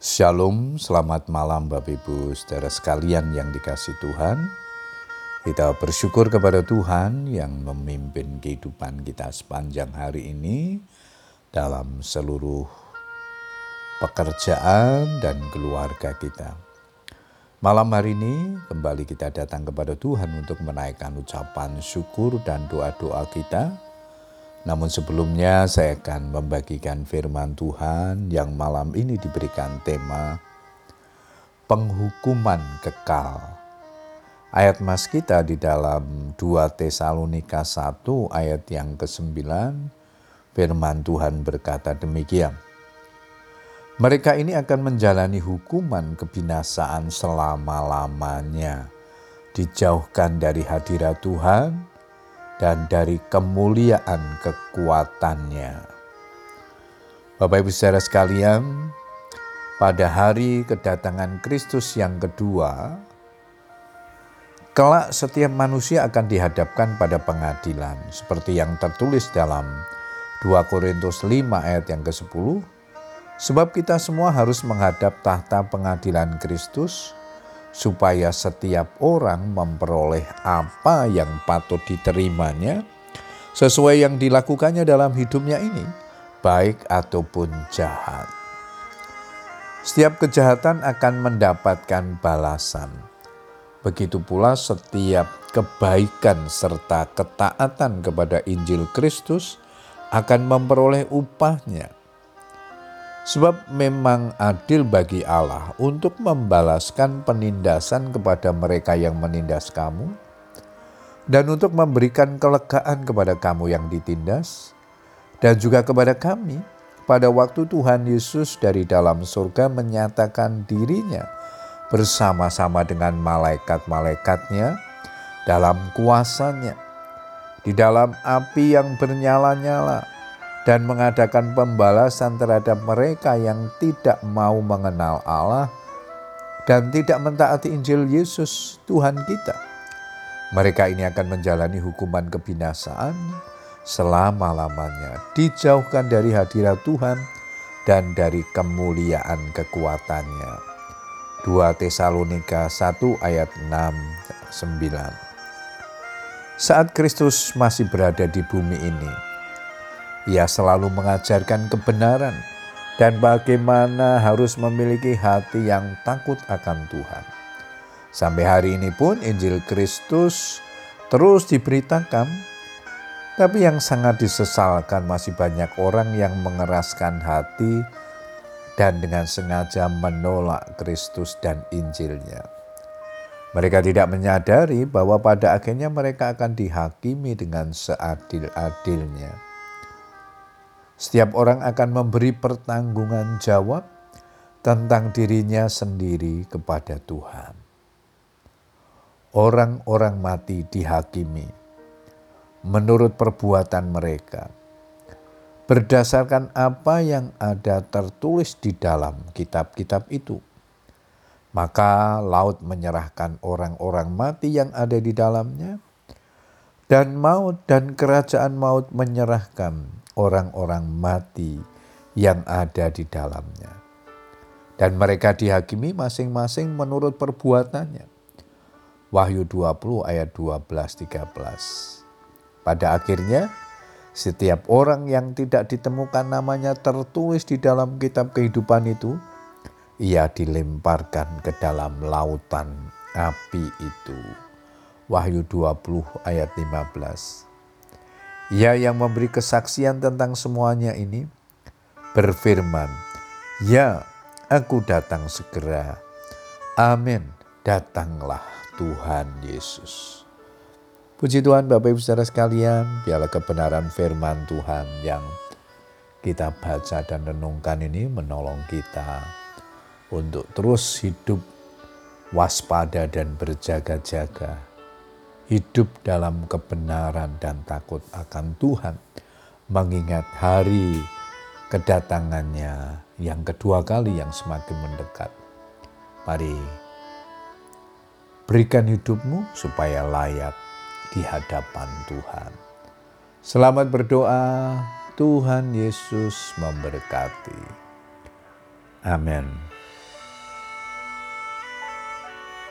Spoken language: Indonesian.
Shalom, selamat malam Bapak Ibu saudara sekalian yang dikasih Tuhan. Kita bersyukur kepada Tuhan yang memimpin kehidupan kita sepanjang hari ini dalam seluruh pekerjaan dan keluarga kita. Malam hari ini kembali kita datang kepada Tuhan untuk menaikkan ucapan syukur dan doa-doa kita namun sebelumnya saya akan membagikan firman Tuhan yang malam ini diberikan tema penghukuman kekal. Ayat mas kita di dalam 2 Tesalonika 1 ayat yang ke-9 firman Tuhan berkata demikian. Mereka ini akan menjalani hukuman kebinasaan selama-lamanya, dijauhkan dari hadirat Tuhan, dan dari kemuliaan kekuatannya. Bapak Ibu saudara sekalian, pada hari kedatangan Kristus yang kedua, kelak setiap manusia akan dihadapkan pada pengadilan seperti yang tertulis dalam 2 Korintus 5 ayat yang ke-10 sebab kita semua harus menghadap tahta pengadilan Kristus supaya setiap orang memperoleh apa yang patut diterimanya sesuai yang dilakukannya dalam hidupnya ini, baik ataupun jahat. Setiap kejahatan akan mendapatkan balasan. Begitu pula setiap kebaikan serta ketaatan kepada Injil Kristus akan memperoleh upahnya Sebab memang adil bagi Allah untuk membalaskan penindasan kepada mereka yang menindas kamu, dan untuk memberikan kelegaan kepada kamu yang ditindas, dan juga kepada kami. Pada waktu Tuhan Yesus dari dalam surga menyatakan dirinya bersama-sama dengan malaikat-malaikatnya dalam kuasanya, di dalam api yang bernyala-nyala, dan mengadakan pembalasan terhadap mereka yang tidak mau mengenal Allah dan tidak mentaati Injil Yesus Tuhan kita. Mereka ini akan menjalani hukuman kebinasaan selama-lamanya, dijauhkan dari hadirat Tuhan dan dari kemuliaan kekuatannya. 2 Tesalonika 1 ayat 6 9 Saat Kristus masih berada di bumi ini, ia selalu mengajarkan kebenaran dan bagaimana harus memiliki hati yang takut akan Tuhan. Sampai hari ini pun Injil Kristus terus diberitakan, tapi yang sangat disesalkan masih banyak orang yang mengeraskan hati dan dengan sengaja menolak Kristus dan Injilnya. Mereka tidak menyadari bahwa pada akhirnya mereka akan dihakimi dengan seadil-adilnya. Setiap orang akan memberi pertanggungan jawab tentang dirinya sendiri kepada Tuhan. Orang-orang mati dihakimi menurut perbuatan mereka berdasarkan apa yang ada tertulis di dalam kitab-kitab itu. Maka laut menyerahkan orang-orang mati yang ada di dalamnya, dan maut dan kerajaan maut menyerahkan orang-orang mati yang ada di dalamnya. Dan mereka dihakimi masing-masing menurut perbuatannya. Wahyu 20 ayat 12-13. Pada akhirnya, setiap orang yang tidak ditemukan namanya tertulis di dalam kitab kehidupan itu, ia dilemparkan ke dalam lautan api itu. Wahyu 20 ayat 15. Ia yang memberi kesaksian tentang semuanya ini berfirman, "Ya, aku datang segera." Amin. Datanglah Tuhan Yesus. Puji Tuhan Bapak Ibu Saudara sekalian, biarlah kebenaran firman Tuhan yang kita baca dan renungkan ini menolong kita untuk terus hidup waspada dan berjaga-jaga hidup dalam kebenaran dan takut akan Tuhan, mengingat hari kedatangannya yang kedua kali yang semakin mendekat. Mari berikan hidupmu supaya layak di hadapan Tuhan. Selamat berdoa, Tuhan Yesus memberkati. Amin.